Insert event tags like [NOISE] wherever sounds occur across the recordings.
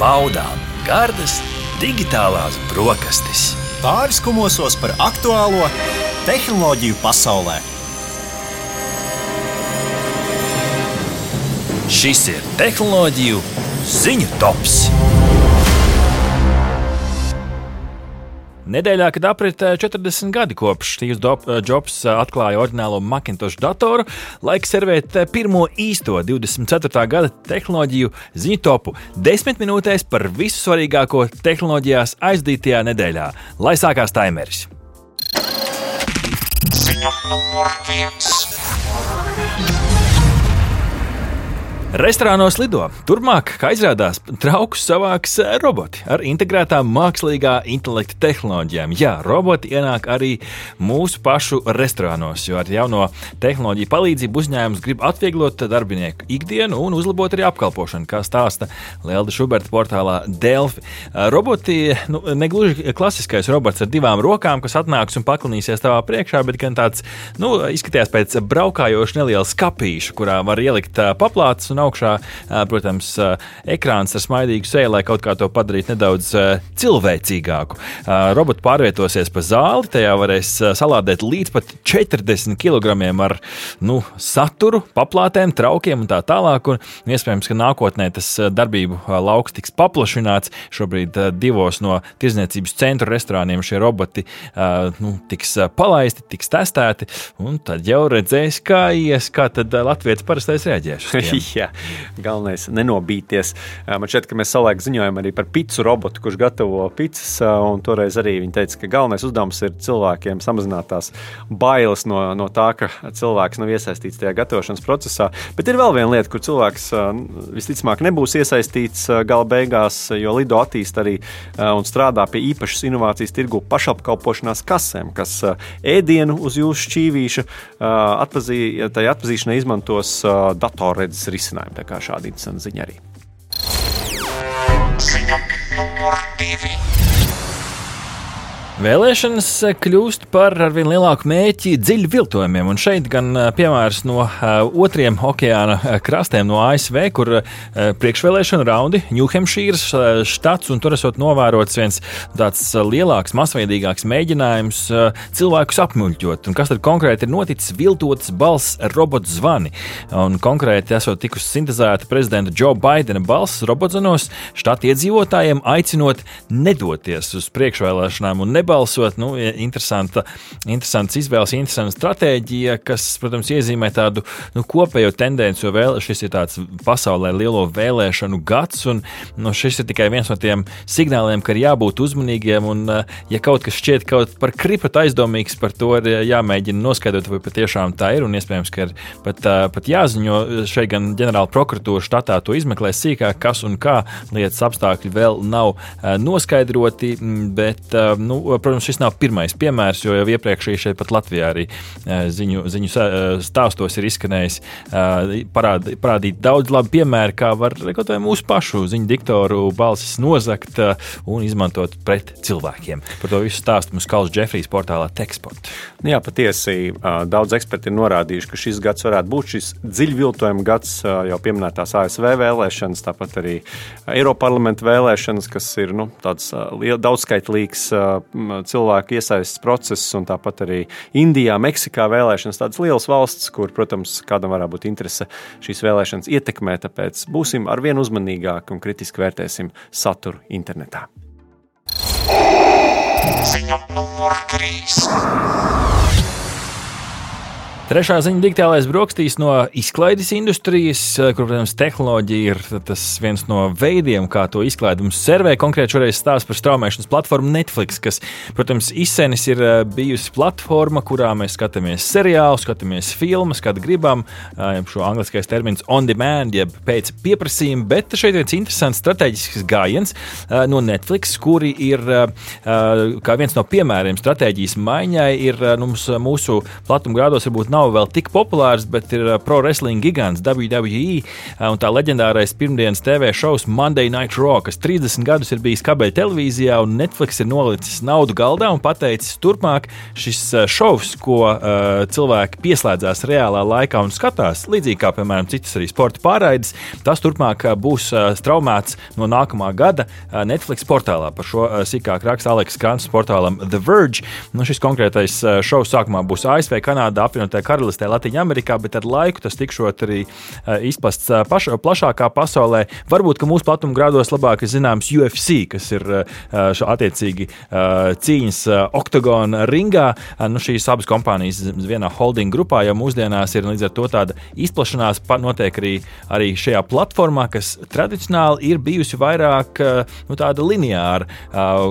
baudām gardas digitālās brokastis. Pāris kumosos par aktuālo tehnoloģiju pasaulē. Šis ir tehnoloģiju ziņu tops. Nedēļā, kad aprit 40 gadi kopš Steve's Jobs atklāja oriģinālo Macintosh datoru, laiks servēt pirmo īsto 24. gada tehnoloģiju ziņu topu - 10 minūtēs par visu svarīgāko tehnoloģijās aizdītajā nedēļā. Lai sākās timeris! Ziņa numur viens. Restorānos lido. Turpmāk, kā izrādās, traukus savāks eh, roboti ar integrētām mākslīgā intelekta tehnoloģijām. Jā, roboti ienāk arī mūsu pašu restorānos, jo ar jauno tehnoloģiju palīdzību uzņēmums grib atvieglot darbinieku ikdienu un uzlabot arī apkalpošanu, kā stāsta Lielda Šuberta portālā Delfi. Eh, roboti, nu, negluži klasiskais robots ar divām rokām, kas atnāks un paklinīsies tavā priekšā, bet gan tāds, nu, izskatījās pēc braukājoša neliela skapīša, kurā var ielikt eh, paplātes un augšā, protams, ekrāns ar smaidīgu seju, lai kaut kā to padarītu nedaudz cilvēcīgāku. Robots pārvietosies pa zāli, tajā varēs salādēt līdz pat 40 kg ar nu, saturu, paplātēm, traukiem un tā tālāk. Un iespējams, ka nākotnē tas darbību lauks tiks paplašināts. Šobrīd divos no tirzniecības centru restorāniem šie roboti nu, tiks palaisti, tiks testēti, un tad jau redzēs, kā ies, kā tad Latvijas parastais reaģēs. [LAUGHS] [LAUGHS] galvenais - nenobīties. Man šķiet, ka mēs savulaik ziņojām arī par pizzu robotu, kurš gatavo pizzas. Toreiz arī viņi teica, ka galvenais uzdevums ir cilvēkiem samazināt tās bailes no, no tā, ka cilvēks nav iesaistīts tajā gatavošanas procesā. Bet ir vēl viena lieta, kur cilvēks visticamāk nebūs iesaistīts gala beigās, jo Lido attīst arī un strādā pie īpašas inovācijas tirgu pašapkalpošanās kasēm, kas ēdienu uz jūsu šķīvīša atpazī, atpazīšanai izmantos datorredzes risinājumu risinājumu. Tā kā šāda interesanta ziņa arī. Ziņa numur divi. Vēlēšanas kļūst par arvien lielāku mēķi dziļu viltojumiem, un šeit gan piemērs no otriem okeāna krastiem, no ASV, kur priekšvēlēšana raundi Ņūhempšīras štats, un tur esot novērots viens tāds lielāks, masveidīgāks mēģinājums cilvēkus apmuļķot. Un kas tad konkrēti ir noticis? Viltots balss robotu zvani, un konkrēti esot tikusi sintēzēta prezidenta Joe Bidena balss robotzanos štata iedzīvotājiem, aicinot nedoties uz priekšvēlēšanām un nebalsot nebalsot. Nu, interesanta, interesants izvēles, interesanta stratēģija, kas, protams, iezīmē tādu nu, kopējo tendenci, jo vēl, šis ir tāds pasaulē lielo vēlēšanu gads, un nu, šis ir tikai viens no tiem signāliem, ka ir jābūt uzmanīgiem, un ja kaut kas šķiet kaut par kripatu aizdomīgs, par to ir jāmēģina noskaidrot, vai patiešām tā ir, un iespējams, ka ir pat, pat jāziņo šeit gan ģenerāla prokuratūra štatā to izmeklēs sīkāk, kas un kā lietas apstākļi vēl nav noskaidroti, bet nu, protams, šis nav pirmais piemērs, jo jau iepriekš šeit pat Latvijā arī eh, ziņu, ziņu eh, stāstos ir izskanējis eh, parād, parādīt daudz labu piemēru, kā var kaut vai mūsu pašu ziņu diktoru balsis nozagt un izmantot pret cilvēkiem. Par to visu stāstu mums Kalns Džefrijs portālā Teksport. Jā, patiesi daudz eksperti ir norādījuši, ka šis gads varētu būt šis dziļviltojuma gads, jau pieminētās ASV vēlēšanas, tāpat arī Eiropas parlamenta vēlēšanas, kas ir nu, tāds daudzskaitlīgs cilvēku iesaistas process, un tāpat arī Indijā, Meksikā vēlēšanas. Tādas lielas valsts, kur, protams, kādam varētu būt interese šīs vēlēšanas ietekmēt, tāpēc būsim arvien uzmanīgāki un kritiski vērtēsim saturu internetā. Ziņa numur 3. Trešā ziņa - digitālais brokastīs no izklaides industrijas, eh, kur, protams, tehnoloģija ir tas viens no veidiem, kā to izklaidi mums servē. Konkrēti šoreiz stāsta par straumēšanas platformu Netflix, kas, protams, izsenis ir eh, bijusi platforma, kurā mēs skatāmies seriālus, skatāmies filmas, kad gribam, eh, šo angliskais termins on demand, jeb pēc pieprasījuma, bet šeit ir viens interesants strateģisks gājiens no Netflix, kuri ir kā viens no piemēriem stratēģijas maiņai, ir nu, mūsu platuma grādos varbūt nav nav vēl tik populārs, bet ir pro wrestling gigants WWE un tā leģendārais pirmdienas TV šovs Monday Night Raw, kas 30 gadus ir bijis kabeļu televīzijā, un Netflix ir nolicis naudu galdā un pateicis, turpmāk šis šovs, ko uh, cilvēki pieslēdzās reālā laikā un skatās, līdzīgi kā, piemēram, citas arī sporta pārraides, tas turpmāk būs uh, straumēts no nākamā gada uh, Netflix portālā. Par šo uh, sīkāk raksta Aleks Krants portālam The Verge. Nu, šis konkrētais uh, šovs sākumā būs ASV, Kanādā, apvienotajā karalistē, Latvijā, Amerikā, bet ar laiku tas tikšot arī uh, izplasts uh, paš, plašākā pasaulē. Varbūt, ka mūsu platuma grādos labāk ir zināms UFC, kas ir uh, attiecīgi cīņas oktagona ringā. Nu, šīs abas kompānijas vienā holding grupā jau mūsdienās ir līdz ar to tāda izplašanās notiek arī, arī šajā platformā, kas tradicionāli ir bijusi vairāk nu, tāda lineāra,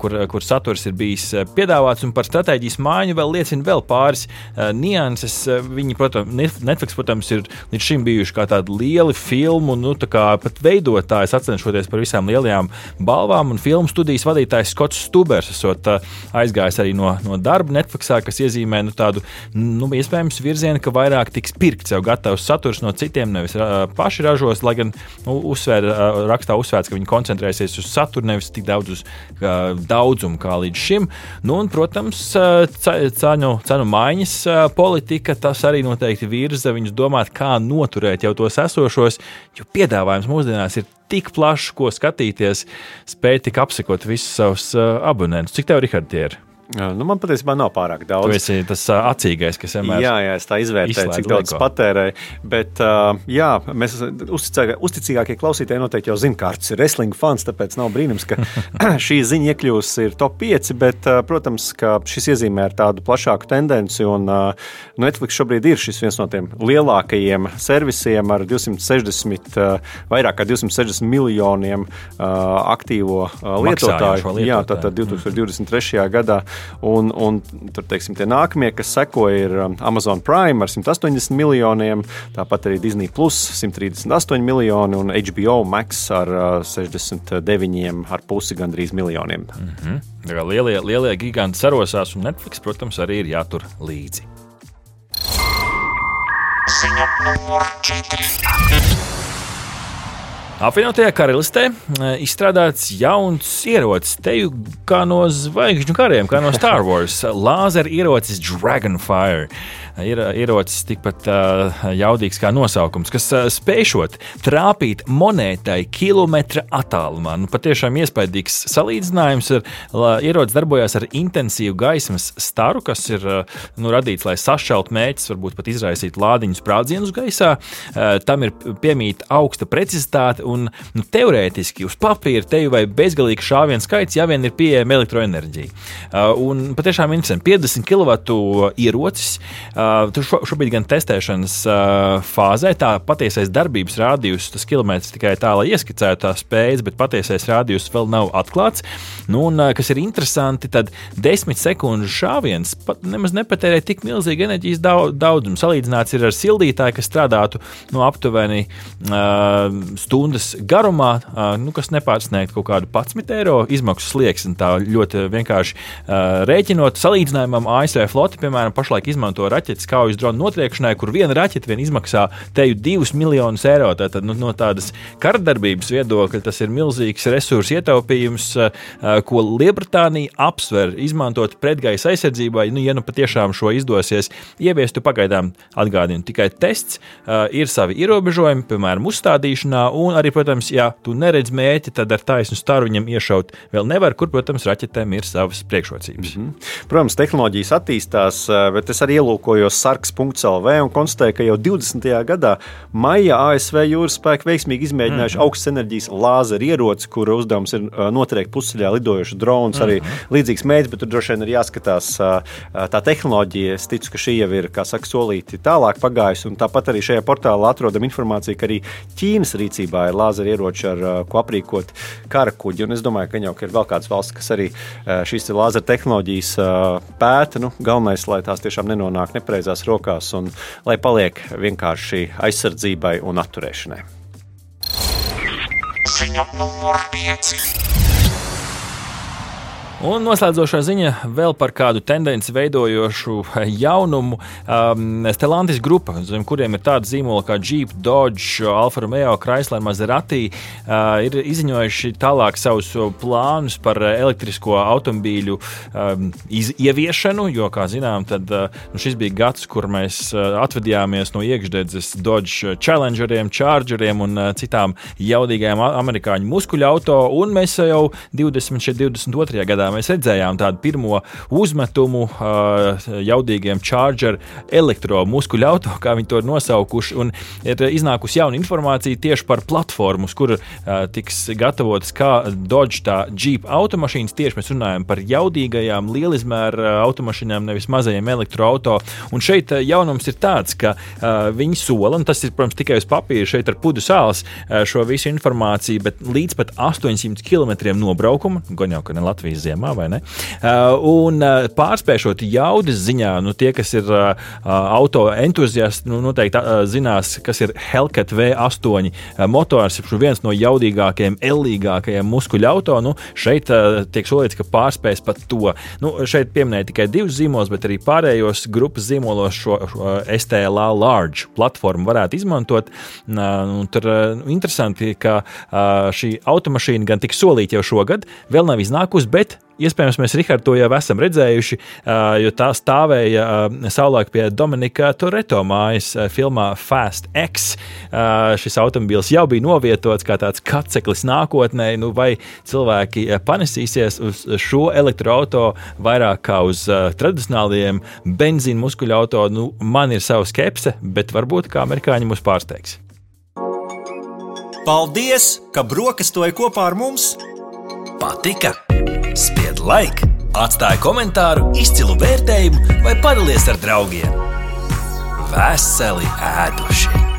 kur, kur saturs ir bijis piedāvāts, un par stratēģijas mājiņu vēl liecina vēl pāris nianses. Viņi, protams, Netflix, protams, ir līdz šim bijuši kā tādi lieli filmu, nu, tā kā pat veidotāji, sacenšoties par visām lielajām balvām, un filmu studijas vadītājs Skots Stubers esot aizgājis arī no, no darba Netflixā, kas iezīmē nu, tādu, nu, iespējams, virzienu, ka vairāk tiks pirkts jau gatavs saturs no citiem, nevis uh, paši ražos, lai gan nu, uzsver, uh, rakstā uzsvērts, ka viņi koncentrēsies uz saturu, nevis tik daudz uz uh, daudzumu kā līdz šim. Nu, un, protams, uh, cenu, cenu maiņas uh, politika tas arī noteikti virza viņus domāt, kā noturēt jau tos esošos, jo piedāvājums mūsdienās ir tik plašs, ko skatīties, spēj tik apsekot visus savus uh, abonentus. Cik tev, Rihard, ir? Nu, man patiesībā nav pārāk daudz. Tu esi tas acīgais, kas vienmēr ir. Jā, jā, es tā izvērtēju, cik daudz patērēju. Bet, jā, mēs uzticīgākie klausītāji noteikti jau zina, kāds ir wrestling fans. Tāpēc nav brīnums, ka [LAUGHS] šī ziņa iekļūs top 5. Bet, protams, ka šis iezīmē ar tādu plašāku tendenci. Un Netflix šobrīd ir viens no tiem lielākajiem servisiem ar 260, uh, vairāk kā 260 miljoniem aktīvo uh, lietotāju. Jā, tātad 2023. gadā. Un, un tur, teiksim, tie nākamie, kas seko, ir um, Amazon Prime ar 180 miljoniem, tāpat arī Disney Plus 138 miljoni un HBO Max ar 69,5 uh, gandrīz miljoniem. Mm -hmm. Lielie, lielie giganti sarosās, un Netflix, protams, arī ir jātur līdzi. Ziņa numur 4. Apvienotajā karalistē e, izstrādāts jauns ierocis, teju kā no zvaigžņu kariem, kā no Star Wars [LAUGHS] - lāzera ierocis Dragonfire ir ierocis tikpat uh, jaudīgs kā nosaukums, kas uh, spēšot trāpīt monētai kilometra attālumā. Nu, patiešām iespaidīgs salīdzinājums. Ir, ierocis darbojās ar intensīvu gaismas staru, kas ir uh, nu, radīts, lai sašķeltu mēģus, varbūt pat izraisītu lādiņu sprādzienus gaisā. Uh, tam ir piemīta augsta precizitāte un nu, teorētiski uz papīra teju vai bezgalīgs šāvienu skaits, ja vien ir pieejama elektroenerģija. Uh, un patiešām interesanti, 50 kW ierocis. Uh, tur šo, šobrīd gan testēšanas uh, fāzē tā patiesais darbības rādījums, tas kilometrs tikai tā, lai ieskicētu tās spējas, bet patiesais rādījums vēl nav atklāts. Nu, un, uh, kas ir interesanti, tad desmit sekundžu šāviens pat nemaz nepatērē tik milzīgu enerģijas daudzumu. Salīdzināts ar sildītāju, kas strādātu nu, aptuveni uh, stundas garumā, uh, nu, kas nepārsniegtu kaut kādu 11 eiro izmaksu slieksni. Tā ļoti vienkārši rēķinot salīdzinājumam ASV floti, piemēram, pašlaik izmanto raķetes kaujas drona notriekšanai, kur viena raķete vien izmaksā teju divus miljonus eiro. Tātad nu, no tādas kardarbības viedokļa tas ir milzīgs resursu ietaupījums, ko Lielbritānija apsver izmantot pretgaisa aizsardzībai. Nu, ja nu patiešām šo izdosies ieviest, tu pagaidām atgādini tikai tests, ir savi ierobežojumi, piemēram, uzstādīšanā, un arī, protams, ja tu neredz mērķi, tad ar taisnu staru viņam iešaut vēl nevar, kur, protams, raķetēm ir savas priekšrocības. Mm -hmm. Protams, tehnoloģijas attīstās, eh, bet es arī ielūkojos sarks.lv un konstatēju, ka jau 20. gadā maijā ASV jūras spēki veiksmīgi izmēģinājuši mm -hmm. augstas enerģijas lāzeru ieroci, kura uzdevums ir notriekt pusceļā lidojošu dronu. Mm -hmm. Arī līdzīgs mērķis, bet tur droši vien ir jāskatās tā tehnoloģija. Es ticu, ka šī jau ir, kā saka, solīti tālāk pagājusi. Tāpat arī šajā portālā atrodam informāciju, ka arī Ķīnas rīcībā ir lāzeru ieroči, ar ko aprīkot kara kuģi. Un es domāju, ka jau ka ir vēl kādas valsts, kas arī šīs lāzeru tehnoloģijas pēta. Nu, galvenais, lai tās tiešām nenonāk nepareizi pareizās rokās un lai paliek vienkārši aizsardzībai un atturēšanai. Ziņa numur 5. Un noslēdzošā ziņa vēl par kādu tendenci veidojošu jaunumu. Um, Stellantis grupa, zem kuriem ir tāda zīmola kā Jeep, Dodge, Alfa Romeo, Chrysler, Maserati, uh, ir izziņojuši tālāk savus plānus par elektrisko automobīļu um, ieviešanu. Jo, kā zinām, tad, uh, nu šis bija gads, kur mēs uh, atvedījāmies no iekšdedzes Dodge Challengeriem, Chargeriem un uh, citām jaudīgajām amerikāņu muskuļu auto. Un mēs jau 20, 22. gadā mēs redzējām tādu pirmo uzmetumu uh, jaudīgiem charger elektromuskuļu auto, kā viņi to ir nosaukuši. Un ir iznākusi jauna informācija tieši par platformu, uz kura uh, tiks gatavotas kā Dodge, tā Jeep automašīnas. Tieši mēs runājam par jaudīgajām, lielizmēra automašīnām, nevis mazajiem elektroautoriem. Un šeit jaunums ir tāds, ka uh, viņi sola, un tas ir, protams, tikai uz papīra, šeit ar pudu sāls uh, šo visu informāciju, bet līdz pat 800 km nobraukuma, gan jau, ka ne Latvijas ziemā ziemā, vai ne? Uh, un uh, pārspēšot jaudas ziņā, nu, tie, kas ir uh, auto entuziasti, nu, noteikti zinās, kas ir Hellcat V8 motors, kurš ir viens no jaudīgākajiem, ellīgākajiem muskuļu auto. Nu, šeit tiek solīts, ka pārspēs pat to. Nu, šeit pieminēja tikai divus zīmolus, bet arī pārējos grupas zīmolos šo, šo STLA Large platformu varētu izmantot. Nu, tur nu, interesanti, ka šī automašīna gan tika solīta jau šogad, vēl nav iznākusi, bet Iespējams, mēs Rihardu to jau esam redzējuši, jo tā stāvēja savulaik pie Dominika Toreto mājas filmā Fast X. Šis automobilis jau bija novietots kā tāds kaceklis nākotnē, nu vai cilvēki panesīsies uz šo elektroautorātu vairāk kā uz tradicionālajiem benzīna muskuļu auto. Nu, man ir sava skepse, bet varbūt kā amerikāņi mūs pārsteigs. Paldies, ka brokastoji kopā ar mums! Patika! Spied laiku, atstāj komentāru, izcilu vērtējumu vai padalies ar draugiem. Veseli ēdošie!